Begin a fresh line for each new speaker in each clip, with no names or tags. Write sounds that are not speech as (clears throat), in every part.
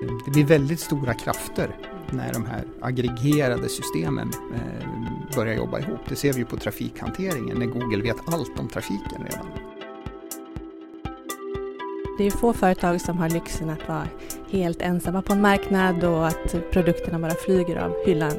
Det blir väldigt stora krafter när de här aggregerade systemen eh, börjar jobba ihop. Det ser vi ju på trafikhanteringen när Google vet allt om trafiken redan.
Det är få företag som har lyxen att vara helt ensamma på en marknad och att produkterna bara flyger av hyllan.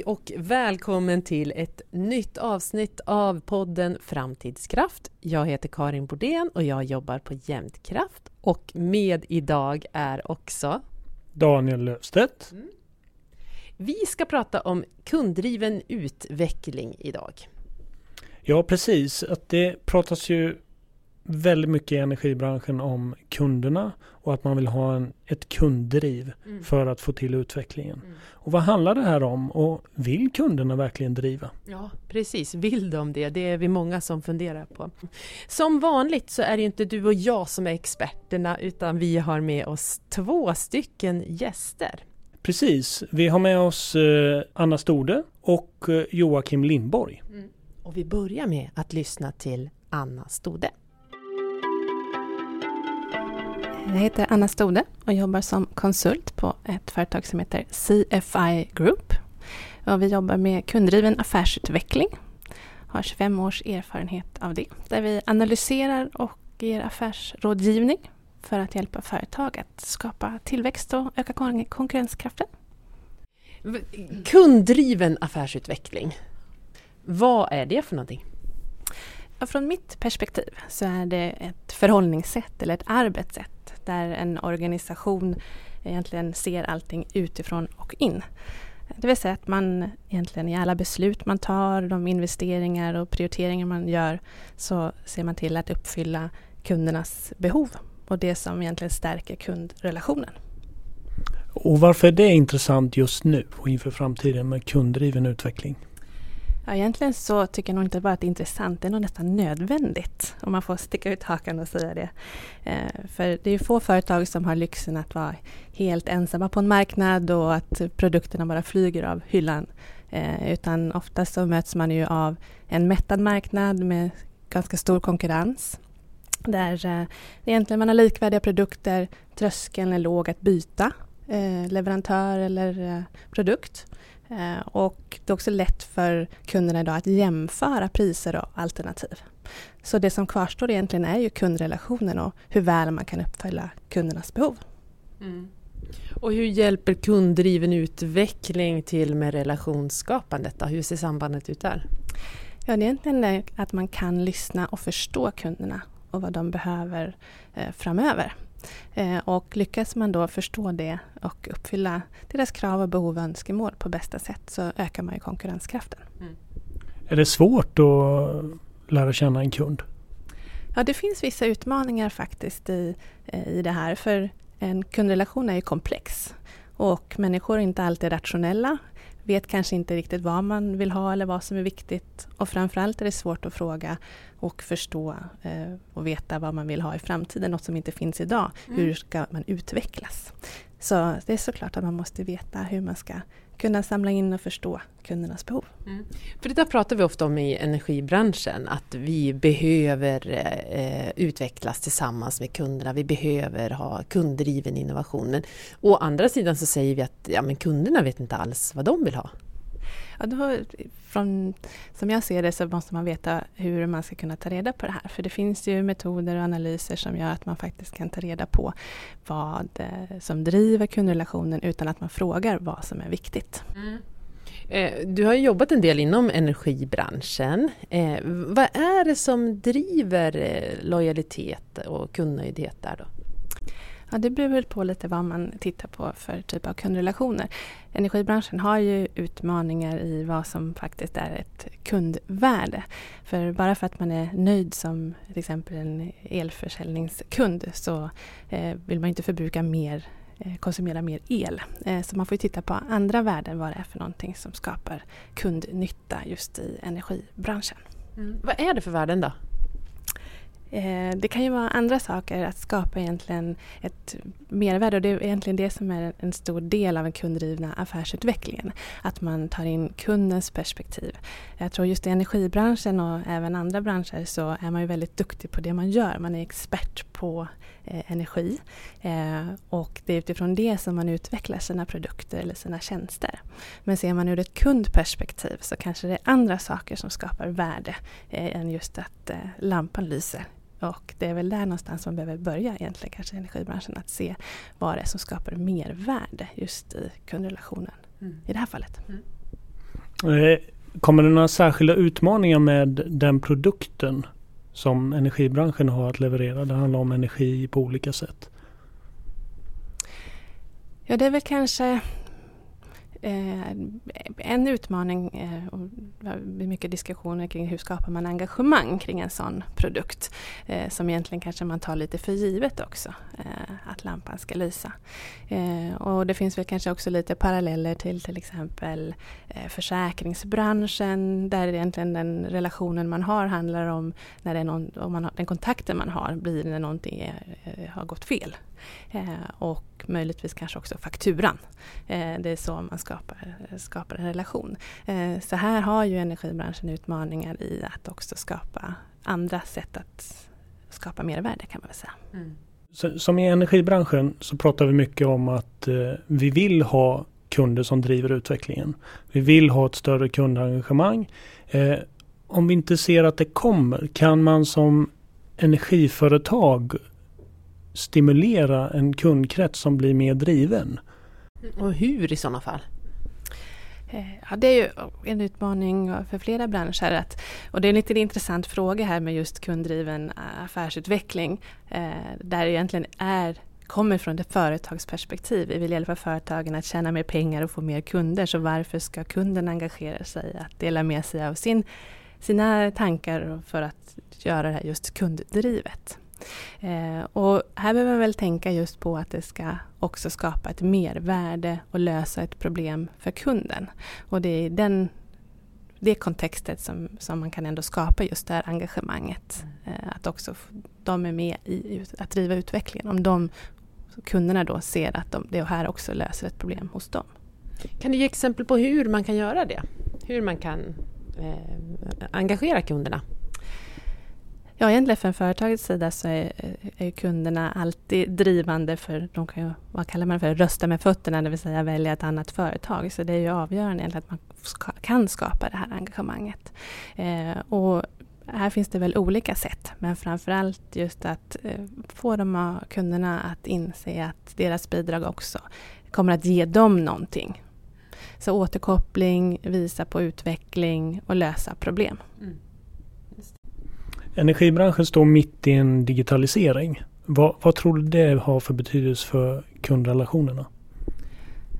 Hej och välkommen till ett nytt avsnitt av podden Framtidskraft. Jag heter Karin Bordén och jag jobbar på Jämtkraft och med idag är också
Daniel Löfstedt.
Mm. Vi ska prata om kunddriven utveckling idag.
Ja precis, att det pratas ju väldigt mycket i energibranschen om kunderna och att man vill ha en, ett kunddriv mm. för att få till utvecklingen. Mm. Och vad handlar det här om och vill kunderna verkligen driva?
Ja precis, vill de det? Det är vi många som funderar på. Som vanligt så är det inte du och jag som är experterna utan vi har med oss två stycken gäster.
Precis, vi har med oss eh, Anna Stode och eh, Joakim Lindborg. Mm.
Och vi börjar med att lyssna till Anna Stode.
Jag heter Anna Stode och jobbar som konsult på ett företag som heter CFI Group. Och vi jobbar med kunddriven affärsutveckling. Har 25 års erfarenhet av det. Där vi analyserar och ger affärsrådgivning för att hjälpa företag att skapa tillväxt och öka konkurrenskraften.
Kunddriven affärsutveckling. Vad är det för någonting?
Från mitt perspektiv så är det ett förhållningssätt eller ett arbetssätt där en organisation egentligen ser allting utifrån och in. Det vill säga att man egentligen i alla beslut man tar, de investeringar och prioriteringar man gör, så ser man till att uppfylla kundernas behov och det som egentligen stärker kundrelationen.
Och varför är det intressant just nu och inför framtiden med kunddriven utveckling?
Ja, egentligen så tycker jag nog inte bara att det är intressant, det är nog nästan nödvändigt om man får sticka ut hakan och säga det. Eh, för det är ju få företag som har lyxen att vara helt ensamma på en marknad och att produkterna bara flyger av hyllan. Eh, utan oftast så möts man ju av en mättad marknad med ganska stor konkurrens. Där eh, egentligen man har likvärdiga produkter, tröskeln är låg att byta eh, leverantör eller eh, produkt. Eh, och det är också lätt för kunderna idag att jämföra priser och alternativ. Så det som kvarstår egentligen är ju kundrelationen och hur väl man kan uppfylla kundernas behov.
Mm. Och hur hjälper kunddriven utveckling till med relationsskapandet? Då? Hur ser sambandet ut där?
Ja, det är egentligen att man kan lyssna och förstå kunderna och vad de behöver eh, framöver. Eh, och lyckas man då förstå det och uppfylla deras krav och behov och önskemål på bästa sätt så ökar man ju konkurrenskraften. Mm.
Är det svårt att lära känna en kund?
Ja, det finns vissa utmaningar faktiskt i, eh, i det här. För en kundrelation är ju komplex och människor är inte alltid rationella vet kanske inte riktigt vad man vill ha eller vad som är viktigt. Och framförallt är det svårt att fråga och förstå eh, och veta vad man vill ha i framtiden, något som inte finns idag. Mm. Hur ska man utvecklas? Så det är såklart att man måste veta hur man ska kunna samla in och förstå kundernas behov. Mm.
För det där pratar vi ofta om i energibranschen, att vi behöver eh, utvecklas tillsammans med kunderna. Vi behöver ha kunddriven innovation. Men å andra sidan så säger vi att ja, men kunderna vet inte alls vad de vill ha.
Ja, då, från, som jag ser det så måste man veta hur man ska kunna ta reda på det här. För det finns ju metoder och analyser som gör att man faktiskt kan ta reda på vad eh, som driver kundrelationen utan att man frågar vad som är viktigt. Mm.
Eh, du har jobbat en del inom energibranschen. Eh, vad är det som driver lojalitet och kundnöjdhet där då?
Ja, det beror väl på lite vad man tittar på för typ av kundrelationer. Energibranschen har ju utmaningar i vad som faktiskt är ett kundvärde. För bara för att man är nöjd som till exempel en elförsäljningskund så eh, vill man inte förbruka mer eh, konsumera mer el. Eh, så man får titta på andra värden, vad det är för någonting som skapar kundnytta just i energibranschen.
Mm. Vad är det för värden då?
Eh, det kan ju vara andra saker, att skapa egentligen ett mervärde och det är egentligen det som är en stor del av den kunddrivna affärsutvecklingen. Att man tar in kundens perspektiv. Jag tror just i energibranschen och även andra branscher så är man ju väldigt duktig på det man gör. Man är expert på eh, energi eh, och det är utifrån det som man utvecklar sina produkter eller sina tjänster. Men ser man ur ett kundperspektiv så kanske det är andra saker som skapar värde eh, än just att eh, lampan lyser och det är väl där någonstans man behöver börja egentligen, kanske i energibranschen, att se vad det är som skapar mervärde just i kundrelationen mm. i det här fallet.
Mm. Eh, kommer det några särskilda utmaningar med den produkten som energibranschen har att leverera? Det handlar om energi på olika sätt.
Ja, det är väl kanske Eh, en utmaning, eh, och det blir mycket diskussioner kring hur skapar man engagemang kring en sån produkt eh, som egentligen kanske man tar lite för givet också, att lampan ska lysa. Och det finns väl kanske också lite paralleller till till exempel försäkringsbranschen där egentligen den relationen man har handlar om när det är någon, om man har, den kontakten man har blir när någonting är, har gått fel och möjligtvis kanske också fakturan. det är så man skapar, skapar en relation. Eh, så här har ju energibranschen utmaningar i att också skapa andra sätt att skapa mervärde kan man väl säga.
Mm. som i energibranschen så pratar vi mycket om att eh, vi vill ha kunder som driver utvecklingen. Vi vill ha ett större kundengagemang. Eh, om vi inte ser att det kommer, kan man som energiföretag stimulera en kundkrets som blir mer driven?
Och hur i sådana fall?
Eh, ja, det är ju en utmaning för flera branscher. Att, och det är en lite intressant fråga här med just kunddriven affärsutveckling. Eh, där det egentligen är kommer från ett företagsperspektiv. Vi vill hjälpa företagen att tjäna mer pengar och få mer kunder. Så varför ska kunden engagera sig att dela med sig av sin, sina tankar för att göra det här just kunddrivet? Eh, och här behöver man väl tänka just på att det ska också skapa ett mervärde och lösa ett problem för kunden. Och det är den det kontextet som, som man kan ändå skapa just det här engagemanget. Eh, att också de är med i att driva utvecklingen. Om de kunderna då ser att de, det här också löser ett problem hos dem.
Kan du ge exempel på hur man kan göra det? Hur man kan eh, engagera kunderna?
Ja, egentligen från företagets sida så är, är kunderna alltid drivande för, de kan ju, vad kallar man det för, rösta med fötterna, det vill säga välja ett annat företag. Så det är ju avgörande att man ska, kan skapa det här engagemanget. Eh, och här finns det väl olika sätt, men framförallt just att eh, få de kunderna att inse att deras bidrag också kommer att ge dem någonting. Så återkoppling, visa på utveckling och lösa problem. Mm.
Energibranschen står mitt i en digitalisering. Vad, vad tror du det har för betydelse för kundrelationerna?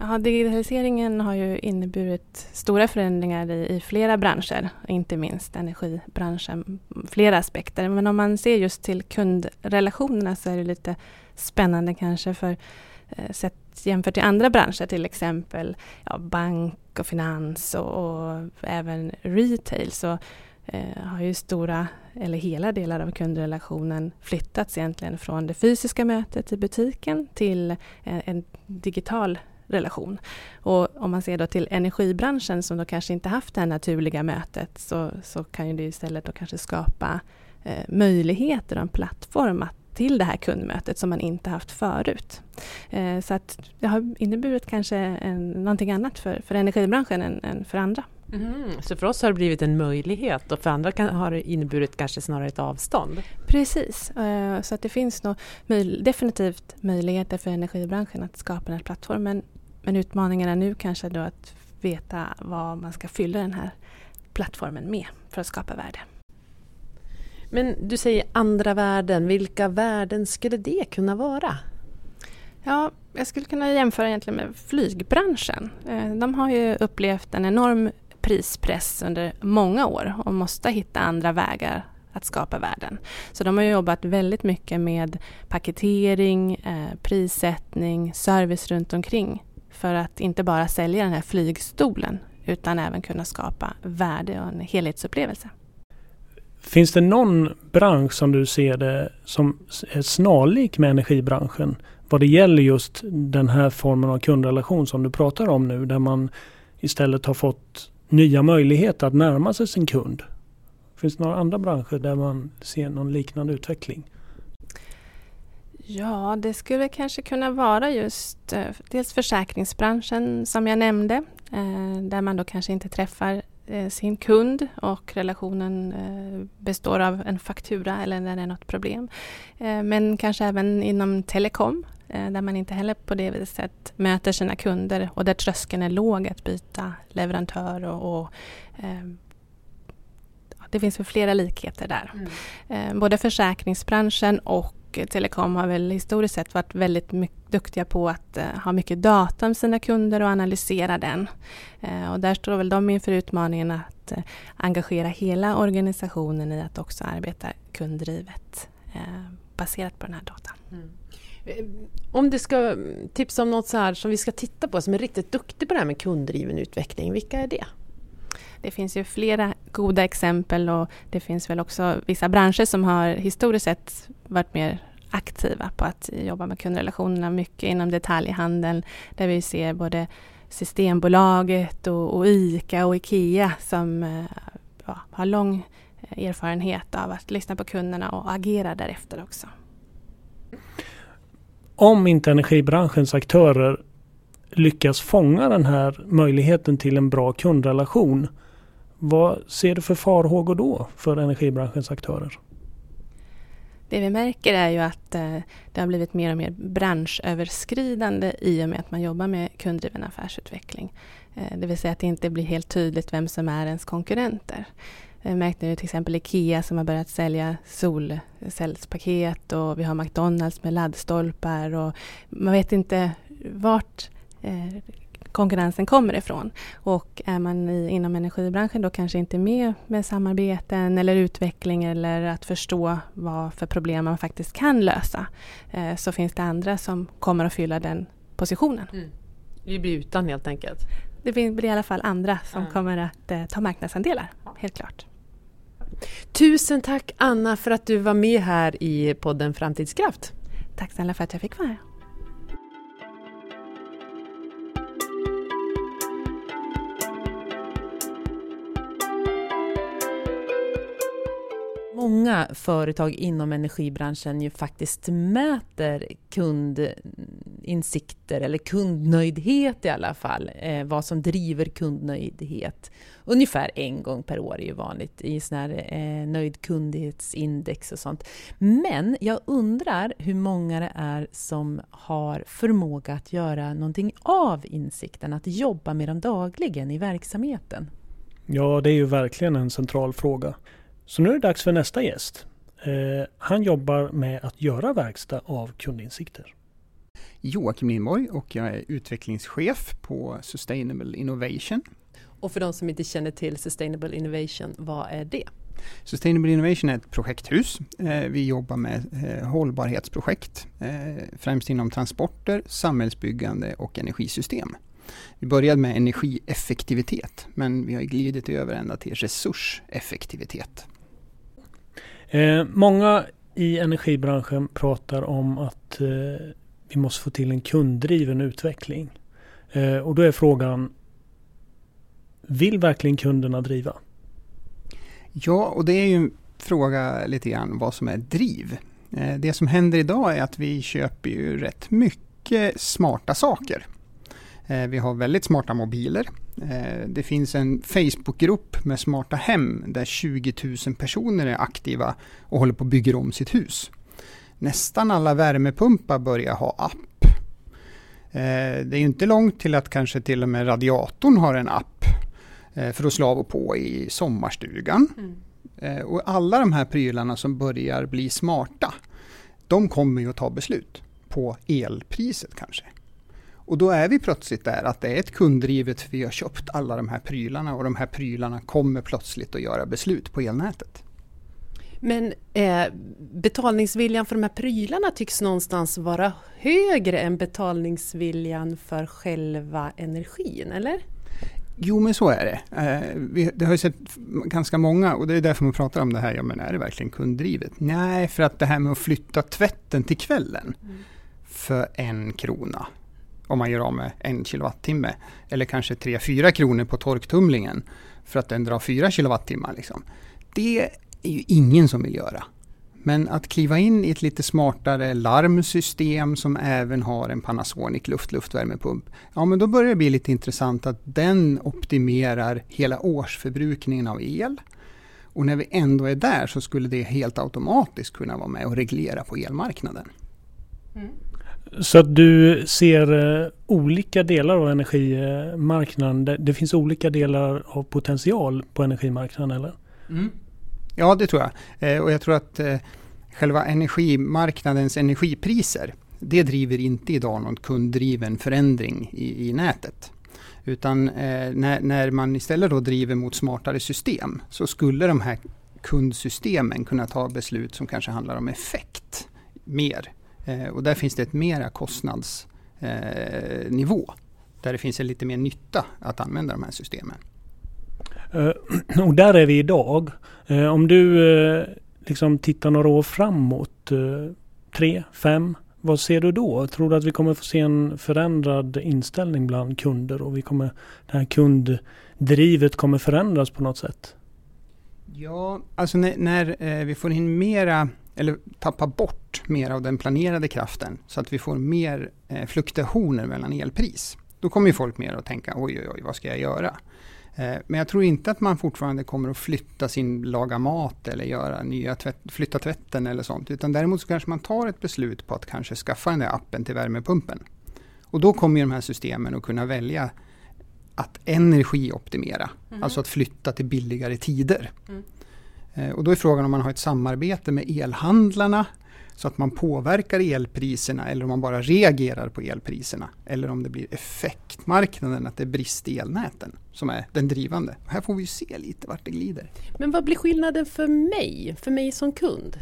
Ja, digitaliseringen har ju inneburit stora förändringar i, i, flera branscher, inte minst energibranschen, flera aspekter. Men om man ser just till kundrelationerna så är det lite spännande kanske för eh, sett jämfört till andra branscher, till exempel ja, bank och finans och, och även retail. Så eh, har ju stora, eller hela delar av kundrelationen flyttats egentligen från det fysiska mötet i butiken till en, en digital relation. Och om man ser då till energibranschen som då kanske inte haft det här naturliga mötet så, så kan ju det istället då kanske skapa eh, möjligheter och en plattform att till det här kundmötet som man inte haft förut. Eh, så att det har inneburit kanske en, någonting annat för, för energibranschen än, än för andra.
Mm, så för oss har det blivit en möjlighet och för andra kan, har det inneburit kanske snarare ett avstånd?
Precis, uh, så att det finns nog möj definitivt möjligheter för energibranschen att skapa den här plattformen. Men utmaningen är nu kanske då att veta vad man ska fylla den här plattformen med för att skapa värde.
Men du säger andra värden, vilka värden skulle det kunna vara?
Ja, jag skulle kunna jämföra egentligen med flygbranschen. Eh, de har ju upplevt en enorm prispress under många år och måste hitta andra vägar att skapa värden. Så de har jobbat väldigt mycket med paketering, eh, prissättning, service runt omkring för att inte bara sälja den här flygstolen utan även kunna skapa värde och en helhetsupplevelse.
Finns det någon bransch som du ser det som är snarlik med energibranschen? Vad det gäller just den här formen av kundrelation som du pratar om nu där man istället har fått nya möjligheter att närma sig sin kund. Finns det några andra branscher där man ser någon liknande utveckling?
Ja, det skulle kanske kunna vara just eh, dels försäkringsbranschen som jag nämnde, eh, där man då kanske inte träffar eh, sin kund och relationen består av en faktura eller när det är något problem. Men kanske även inom telekom där man inte heller på det viset möter sina kunder och där tröskeln är låg att byta leverantör och, och det finns för flera likheter där. Mm. Både försäkringsbranschen och telekom har väl historiskt sett varit väldigt duktiga på att uh, ha mycket data om sina kunder och analysera den. Uh, och där står väl de inför utmaningen att uh, engagera hela organisationen i att också arbeta kunddrivet baserat på den här datan. Mm.
Eh, om du ska mm, tipsa om något så här som vi ska titta på som är riktigt duktig på det här med kunddriven utveckling, vilka är det?
Det finns ju flera goda exempel och det finns väl också vissa branscher som har historiskt sett varit mer aktiva på att jobba med kundrelationerna mycket inom detaljhandeln där vi ser både Systembolaget och, och ICA och IKEA som eh, ja, har lång eh, erfarenhet av att lyssna på kunderna och agera därefter också.
Om inte energibranschens aktörer lyckas fånga den här möjligheten till en bra kundrelation vad ser du för farhågor då för energibranschens aktörer?
Det vi märker är ju att eh, det har blivit mer och mer branschöverskridande i och med att man jobbar med kunddriven affärsutveckling. Eh, det vill säga att det inte blir helt tydligt vem som är ens konkurrenter. Jag märkte nu till exempel IKEA som har börjat sälja solcellspaket och vi har McDonalds med laddstolpar och man vet inte vart eh, konkurrensen kommer ifrån. Och är man i, inom energibranschen då kanske inte med med samarbeten eller utveckling eller att förstå vad för problem man faktiskt kan lösa eh, så finns det andra som kommer att fylla den positionen. Mm.
Vi blir utan helt enkelt.
Det blir i alla fall andra som mm. kommer att eh, ta marknadsandelar, helt klart.
Tusen tack Anna för att du var med här i podden Framtidskraft.
Tack snälla för att jag fick vara här.
Många företag inom energibranschen ju faktiskt mäter kundinsikter eller kundnöjdhet i alla fall. Eh, vad som driver kundnöjdhet. Ungefär en gång per år är ju vanligt i sån här eh, nöjdkundhetsindex och sånt. Men jag undrar hur många det är som har förmåga att göra någonting av insikten, att jobba med dem dagligen i verksamheten.
Ja, det är ju verkligen en central fråga. Så nu är det dags för nästa gäst. Eh, han jobbar med att göra verkstad av kundinsikter.
Joakim Lindborg och jag är utvecklingschef på Sustainable Innovation.
Och för de som inte känner till Sustainable Innovation, vad är det?
Sustainable Innovation är ett projekthus. Eh, vi jobbar med eh, hållbarhetsprojekt, främst inom transporter, samhällsbyggande och energisystem. Vi började med energieffektivitet, men vi har glidit över ända till resurseffektivitet.
Eh, många i energibranschen pratar om att eh, vi måste få till en kunddriven utveckling. Eh, och då är frågan, vill verkligen kunderna driva?
Ja, och det är ju en fråga lite grann vad som är driv. Eh, det som händer idag är att vi köper ju rätt mycket smarta saker. Eh, vi har väldigt smarta mobiler. Eh, det finns en Facebookgrupp med smarta hem där 20 000 personer är aktiva och håller på att bygga om sitt hus. Nästan alla värmepumpar börjar ha app. Eh, det är inte långt till att kanske till och med radiatorn har en app för att slå av och på i sommarstugan. Mm. Och alla de här prylarna som börjar bli smarta, de kommer ju att ta beslut på elpriset kanske. Och då är vi plötsligt där att det är ett kunddrivet, vi har köpt alla de här prylarna och de här prylarna kommer plötsligt att göra beslut på elnätet.
Men eh, betalningsviljan för de här prylarna tycks någonstans vara högre än betalningsviljan för själva energin, eller?
Jo, men så är det. Eh, vi, det har ju sett ganska många, och det är därför man pratar om det här, ja men är det verkligen kunddrivet? Nej, för att det här med att flytta tvätten till kvällen mm. för en krona, om man gör av med en kilowattimme, eller kanske 3-4 kronor på torktumlingen, för att den drar 4 kilowattimmar. Liksom. Det är ju ingen som vill göra. Men att kliva in i ett lite smartare larmsystem som även har en Panasonic luft-luftvärmepump. Ja, men då börjar det bli lite intressant att den optimerar hela årsförbrukningen av el. Och när vi ändå är där så skulle det helt automatiskt kunna vara med och reglera på elmarknaden.
Mm. Så att du ser uh, olika delar av energimarknaden. Det, finns olika delar av potential på energimarknaden eller? Mm.
Ja, det tror jag. Eh, och jag tror att eh, själva energimarknadens energipriser, det driver inte idag någon kunddriven förändring i, i nätet. Utan eh, när, när, man istället då driver mot smartare system så skulle de här kundsystemen kunna ta beslut som kanske handlar om effekt mer. Eh, och där finns det ett mera kostnadsnivå. Eh, där det finns en lite mer nytta att använda de här systemen.
Eh, (clears throat) och där är vi idag. Om du liksom tittar några år framåt, tre, fem, vad ser du då? Tror du att vi kommer få se en förändrad inställning bland kunder och vi kommer, det här kunddrivet kommer förändras på något sätt?
Ja, alltså när, när vi får in mera eller tappar bort mer av den planerade kraften så att vi får mer fluktuationer mellan elpris. Då kommer folk mer att tänka oj, oj, oj, vad ska jag göra? Eh, men jag tror inte att man fortfarande kommer att flytta sin laga mat eller göra nya tvätt, flytta tvätten eller sånt. Utan däremot så kanske man tar ett beslut på att kanske skaffa den där appen till värmepumpen. Och då kommer de här systemen att kunna välja att energioptimera. Mm. Alltså att flytta till billigare tider. Mm. Eh, och då är frågan om man har ett samarbete med elhandlarna så att man påverkar elpriserna eller om man bara reagerar på elpriserna. Eller om det blir effektmarknaden, att det är brist i elnäten som är den drivande. Här får vi se lite vart det glider.
Men vad blir skillnaden för mig, för mig som kund?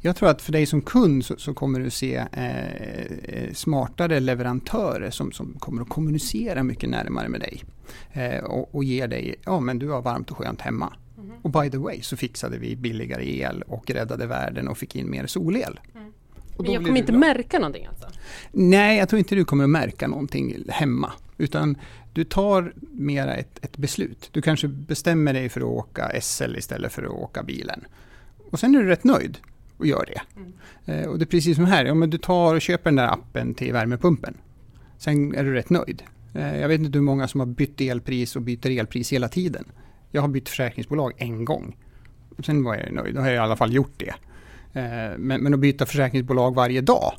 Jag tror att för dig som kund så, så kommer du se eh, eh, smartare leverantörer som, som kommer att kommunicera mycket närmare med dig. Eh, och, och ger dig, ja men du har varmt och skönt hemma. Mm. Och by the way så fixade vi billigare el och räddade världen och fick in mer solel. Mm.
Men jag kommer inte märka någonting alltså?
Nej, jag tror inte du kommer att märka någonting hemma. Utan du tar mera ett, ett beslut. Du kanske bestämmer dig för att åka SL istället för att åka bilen. Och sen är du rätt nöjd och gör det. Mm. Eh, och det är precis som här, ja, men du tar och köper den där appen till värmepumpen. Sen är du rätt nöjd. Eh, jag vet inte hur många som har bytt elpris och byter elpris hela tiden. Jag har bytt försäkringsbolag en gång. Sen var jag nöjd, då har jag i alla fall gjort det. Eh, men, men att byta försäkringsbolag varje dag,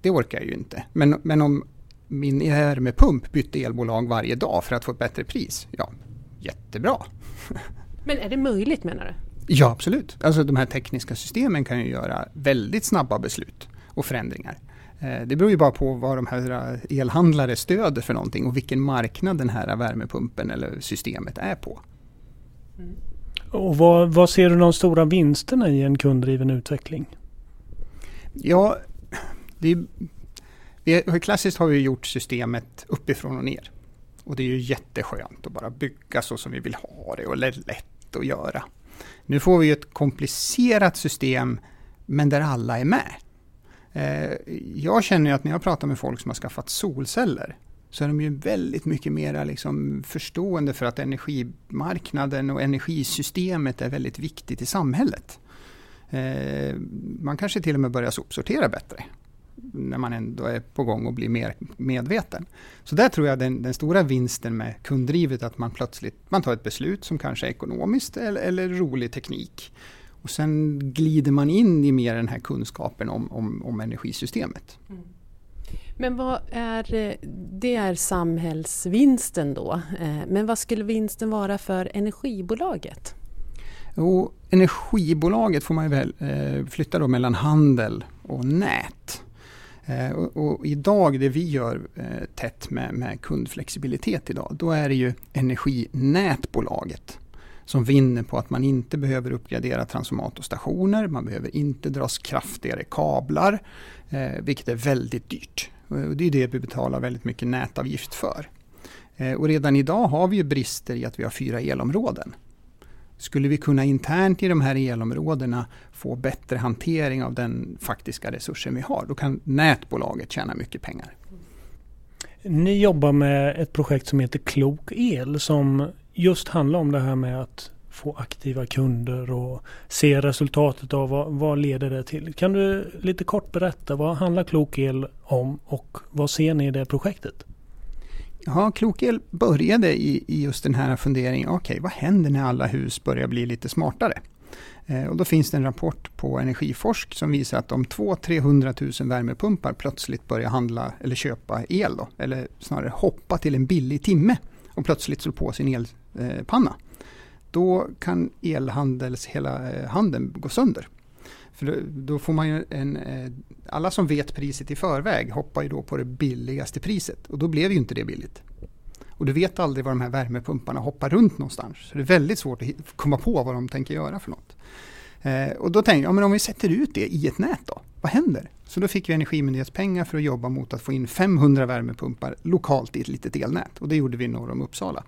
det orkar jag ju inte. Men, men om min värmepump bytte elbolag varje dag för att få ett bättre pris, ja, jättebra. (laughs)
Men är det möjligt menar du?
Ja, absolut. Alltså de här tekniska systemen kan ju göra väldigt snabba beslut och förändringar. Eh, det beror ju bara på vad de här elhandlare stöder för någonting och vilken marknad den här värmepumpen eller systemet är på.
Mm. Och vad, vad, ser du de stora vinsterna i en kunddriven utveckling?
Ja, det är, vi, klassiskt har vi gjort systemet uppifrån och ner. Och det är ju jätteskönt att bara bygga så som vi vill ha det och det är lätt att göra. Nu får vi ett komplicerat system men där alla är med. Eh, jag känner att när jag pratar med folk som har skaffat solceller så är de ju väldigt mycket mer liksom förstående för att energimarknaden och energisystemet är väldigt viktigt i samhället. Eh, man kanske till och med börjar sopsortera bättre när man ändå är på gång och blir mer medveten. Så där tror jag den, den stora vinsten med kunddrivet att man plötsligt man tar ett beslut som kanske är ekonomiskt eller, eller rolig teknik. Och sen glider man in i mer den här kunskapen om, om, om energisystemet. Mm.
Men vad är, eh, det är samhällsvinsten då. Eh, men vad skulle vinsten vara för energibolaget?
Jo, energibolaget får man väl eh, flytta då mellan handel och nät. Och, och, idag, det vi gör tätt med, med kundflexibilitet idag, då är det ju energinätbolaget som vinner på att man inte behöver uppgradera transformatorstationer, man behöver inte dras kraftigare kablar, eh, vilket är väldigt dyrt. Det är det vi betalar väldigt mycket nätavgift för. Eh, och redan idag har vi ju brister i att vi har fyra elområden. Skulle vi kunna internt i de här elområdena få bättre hantering av den faktiska resursen vi har, då kan nätbolaget tjäna mycket pengar.
Ni jobbar med ett projekt som heter Klok el som just handlar om det här med att få aktiva kunder och se resultatet av vad, vad leder det till. Kan du lite kort berätta vad handlar Klok el om och vad ser ni i det projektet?
Ja, Klokel började i, i just den här funderingen, okej okay, vad händer när alla hus börjar bli lite smartare? Eh, och då finns det en rapport på Energiforsk som visar att om 200-300 000 värmepumpar plötsligt börjar handla eller köpa el, då, eller snarare hoppa till en billig timme och plötsligt slår på sin Eh, panna. då kan elhandels hela eh, handeln gå sönder. För då får man ju en, eh, alla som vet priset i förväg hoppar ju då på det billigaste priset och då blev ju inte det billigt. Och du vet aldrig var de här värmepumparna hoppar runt någonstans. Så det är väldigt svårt att komma på vad de tänker göra för något. Eh, och då tänkte jag, ja, men om vi sätter ut det i ett nät då, vad händer? Så då fick vi Energimyndighetspengar för att jobba mot att få in 500 värmepumpar lokalt i ett litet elnät. Och det gjorde vi norr om Uppsala.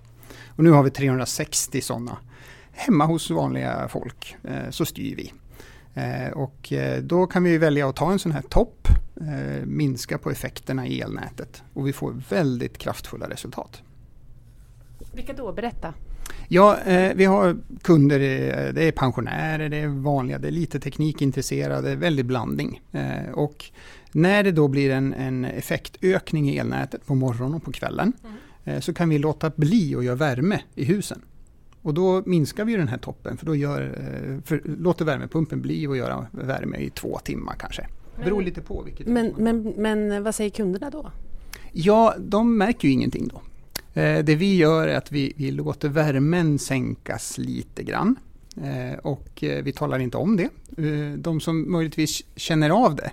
Och nu har vi 360 sådana hemma hos vanliga folk. Eh, så styr vi. Eh, och eh, då kan vi välja att ta en sån här topp, eh, minska på effekterna i elnätet och vi får väldigt kraftfulla resultat.
Vilka då? Berätta.
Ja, vi har kunder, det är pensionärer, det är vanliga, det är lite teknikintresserade, väldigt blandning. och när det då blir en, en effektökning i elnätet på morgonen och på kvällen mm. Så kan vi låta bli att göra värme i husen. Och då minskar vi den här toppen för då gör, eh, för, låter värmepumpen bli att göra värme i två timmar kanske. Det beror lite på vilket.
Men, men, men vad säger kunderna då?
Ja, de märker ju ingenting då. Eh, det vi gör är att vi, vi låter värmen sänkas lite grann. Eh, och eh, vi talar inte om det. Eh, de som möjligtvis känner av det,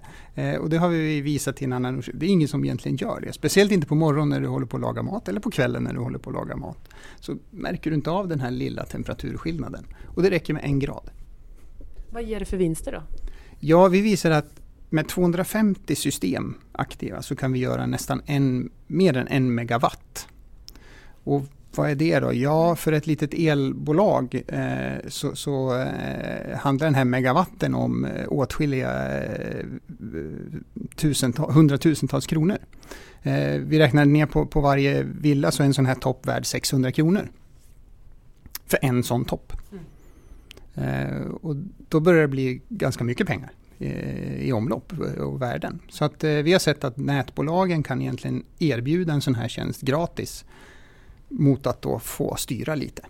och det har vi visat i en annan det är ingen som egentligen gör det. Speciellt inte på morgonen när du håller på att laga mat eller på kvällen när du håller på att laga mat. Så märker du inte av den här lilla temperaturskillnaden. Och det räcker med en grad.
Vad ger det för vinster då?
Ja, vi visar att med 250 system aktiva så kan vi göra nästan en, mer än en megawatt. Och vad är det då? Ja, för ett litet elbolag eh, så, så eh, handlar den här megawatten om eh, åtskilliga eh, tusental, hundratusentals kronor. Eh, vi räknar ner på, på varje villa så är en sån här topp värd 600 kronor. För en sån topp. Mm. Eh, och då börjar det bli ganska mycket pengar eh, i omlopp eh, och värden. Så att eh, vi har sett att nätbolagen kan egentligen erbjuda en sån här tjänst gratis mot att då få styra lite.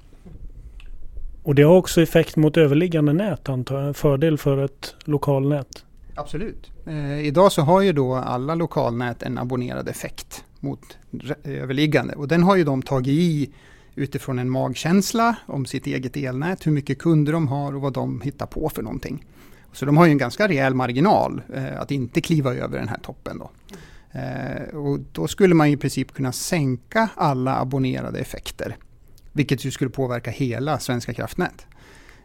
Och det har också effekt mot överliggande nät antar jag, en fördel för ett lokalnät?
Absolut. Eh, idag så har ju då alla lokalnät en abonnerad effekt mot överliggande och den har ju de tagit i utifrån en magkänsla om sitt eget elnät, hur mycket kunder de har och vad de hittar på för någonting. Så de har ju en ganska rejäl marginal eh, att inte kliva över den här toppen. Då. Eh, och då skulle man i princip kunna sänka alla abonnerade effekter. Vilket ju skulle påverka hela Svenska kraftnät.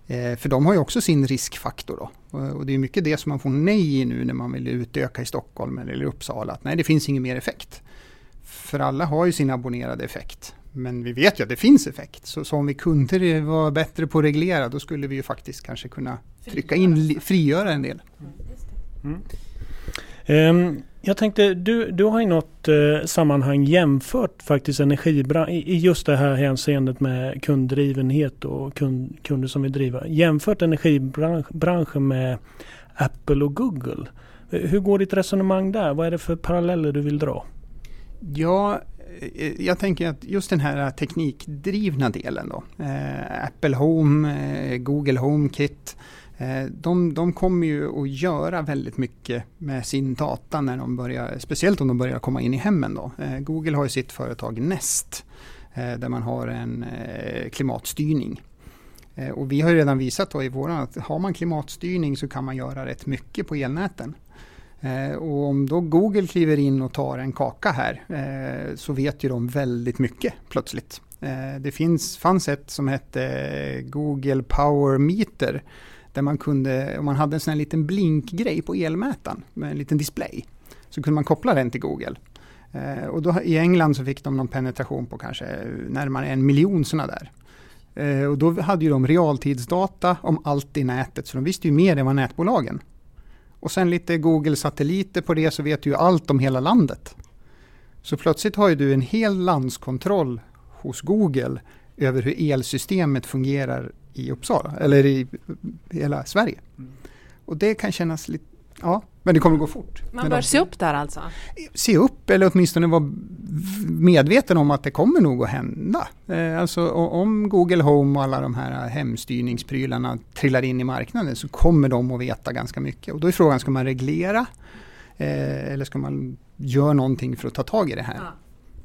Eh, för de har ju också sin riskfaktor då. Och det är mycket det som man får nej i nu när man vill utöka i Stockholm eller Uppsala. Att nej, det finns ingen mer effekt. För alla har ju sin abonnerade effekt. Men vi vet ju att det finns effekt. Så, så om vi kunde vara bättre på att reglera då skulle vi ju faktiskt kanske kunna trycka in, frigöra en del. Mm.
Um, jag tänkte, du, du har i något eh, sammanhang jämfört faktiskt energibranschen i just det här hänseendet med kunddrivenhet och kund, kunder som vill driva. Jämfört energibranschen med Apple och Google. Hur går ditt resonemang där? Vad är det för paralleller du vill dra?
Ja, eh, jag tänker att just den här teknikdrivna delen då. Eh, Apple Home, Google HomeKit Eh, Eh, de, de kommer ju att göra väldigt mycket med sin data när de börjar, speciellt om de börjar komma in i hemmen. Då. Eh, Google har ju sitt företag Nest eh, där man har en klimatstyrning. Och vi har redan visat då i våran att har man klimatstyrning så kan man göra rätt mycket på elnäten. Och om då Google kliver in och tar en kaka här så vet ju de väldigt mycket plötsligt. Det finns, fanns ett som hette Google Power Meter där man kunde, om man hade en sån här liten blinkgrej på elmätaren med en liten display, så kunde man koppla den till Google. Eh, och då, I England så fick de någon penetration på kanske närmare en miljon sådana där. Eh, och då hade ju de realtidsdata om allt i nätet, så de visste ju mer än vad nätbolagen. Och sen lite Google-satelliter på det så vet du ju allt om hela landet. Så plötsligt har ju du en hel landskontroll hos Google över hur elsystemet fungerar i Uppsala, eller i hela Sverige. Mm. Och det kan kännas lite, ja, men det kommer gå fort.
Man bör de, se upp där alltså?
Se upp eller åtminstone vara medveten om att det kommer nog att hända. Eh, alltså om Google Home och alla de här hemstyrningsprylarna trillar in i marknaden så kommer de att veta ganska mycket. Och då är frågan, ska man reglera? Eh, eller ska man göra någonting för att ta tag i det här? Ja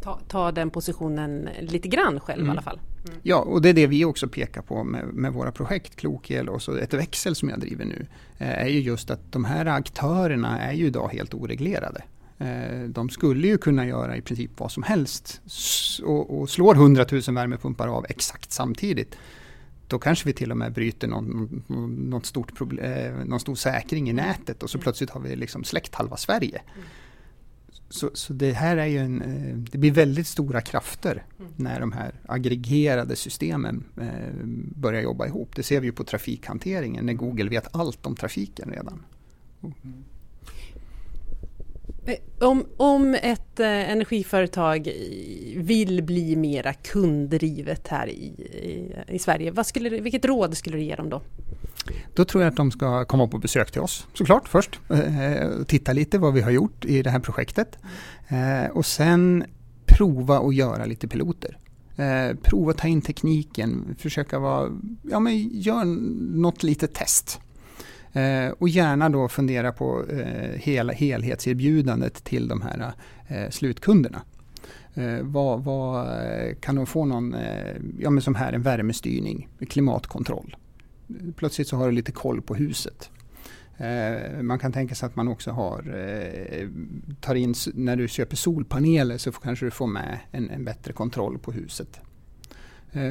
ta, ta den positionen lite grann själv mm. i alla fall.
Mm. Ja, och det är det vi också pekar på med, med våra projekt, Klokel och så ett växel som jag driver nu, eh, är ju just att de här aktörerna är ju idag helt oreglerade. Eh, de skulle ju kunna göra i princip vad som helst och, och slår 100 000 värmepumpar av exakt samtidigt då kanske vi till och med bryter någon, någon, stort problem, eh, någon stor säkring i nätet och så mm. plötsligt har vi liksom släckt halva Sverige. Så, så, det här är ju en, eh, det blir väldigt stora krafter mm. när de här aggregerade systemen eh, börjar jobba ihop. Det ser vi ju på trafikhanteringen när Google vet allt om trafiken redan. Mm.
Om, om ett energiföretag vill bli mera kunddrivet här i, i, i Sverige, vad skulle, vilket råd skulle du ge dem då?
Då tror jag att de ska komma på besök till oss såklart först. Eh, eh, titta lite vad vi har gjort i det här projektet. Eh, och sen prova att göra lite piloter. Eh, prova att ta in tekniken, försöka vara, ja men gör något litet test. Eh, och gärna då fundera på eh, hela helhetserbjudandet till de här eh, slutkunderna. Eh, vad, vad, kan de få någon, eh, ja men som här en värmestyrning, klimatkontroll. Plötsligt så har du lite koll på huset. Eh, man kan tänka sig att man också har, tar in, när du köper solpaneler så kanske du får med en, en bättre kontroll på huset.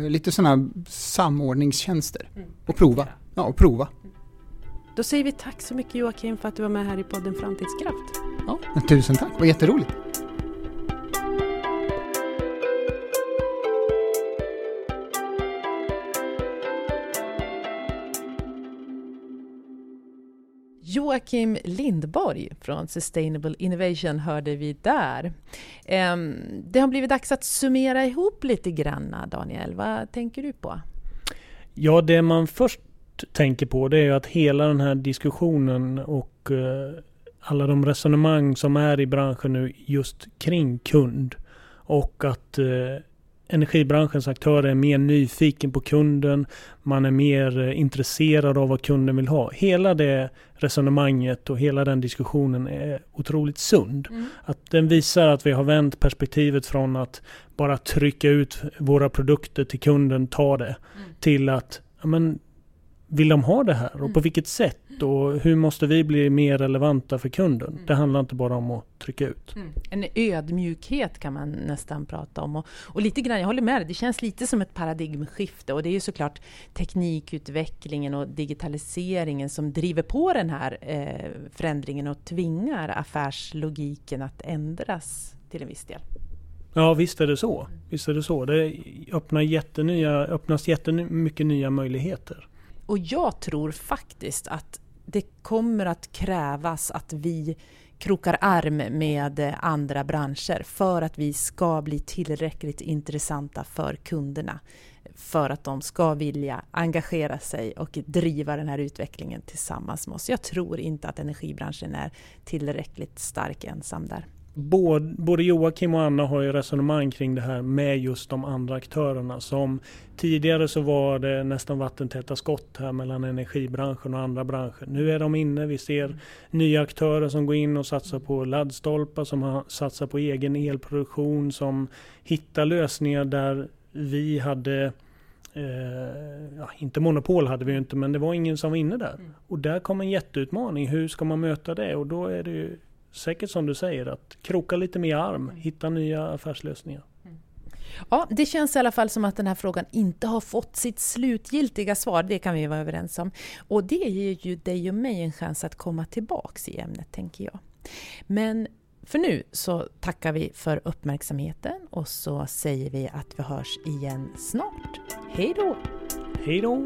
lite sådana samordningstjänster. Mm. Och prova. Ja, och prova.
Då säger vi tack så mycket Joakim för att du var med här i podden Framtidskraft.
Ja, tusen tack, det var jätteroligt.
Joakim Lindborg från Sustainable Innovation hörde vi där. Ehm, det har blivit dags att summera ihop lite grann, Daniel. Vad tänker du på?
Ja, det man först tänker på det är ju att hela den här diskussionen och eh, alla de resonemang som är i branschen nu just kring kund och att eh, energibranschens aktörer är mer nyfiken på kunden. Man är mer eh, intresserad av vad kunden vill ha. Hela det resonemanget och hela den diskussionen är otroligt sund. Mm. Att den visar att vi har vänt perspektivet från att bara trycka ut våra produkter till kunden, ta det, mm. till att ja, men, vill de ha det här och på mm. vilket sätt och hur måste vi bli mer relevanta för kunden? Mm. Det handlar inte bara om att trycka ut. Mm.
En ödmjukhet kan man nästan prata om och, och lite grann, jag håller med dig, det känns lite som ett paradigmskifte och det är ju såklart teknikutvecklingen och digitaliseringen som driver på den här eh, förändringen och tvingar affärslogiken att ändras till en viss del.
Ja visst är det så. Visst är det så. Det öppnar jättenya, öppnas jättemycket nya möjligheter.
Och jag tror faktiskt att det kommer att krävas att vi krokar arm med andra branscher för att vi ska bli tillräckligt intressanta för kunderna. För att de ska vilja engagera sig och driva den här utvecklingen tillsammans med oss. Jag tror inte att energibranschen är tillräckligt stark ensam där
både, både Joakim och Anna har ju resonemang kring det här med just de andra aktörerna. Som tidigare så var det nästan vattentäta skott här mellan energibranschen och andra branscher. Nu är de inne, vi ser nya aktörer som går in och satsar på laddstolpar, som satsar på egen elproduktion, som hittar lösningar där vi hade Eh, ja, inte monopol hade vi ju inte men det var ingen som var inne där. Mm. Och där kom en jätteutmaning. Hur ska man möta det? Och då är det ju säkert som du säger, att kroka lite mer arm, mm. hitta nya affärslösningar. Mm.
Ja, det känns i alla fall som att den här frågan inte har fått sitt slutgiltiga svar, det kan vi vara överens om. Och det ger ju dig och mig en chans att komma tillbaks i ämnet, tänker jag. Men för nu så tackar vi för uppmärksamheten och så säger vi att vi hörs igen snart. Hej då!
Hej då!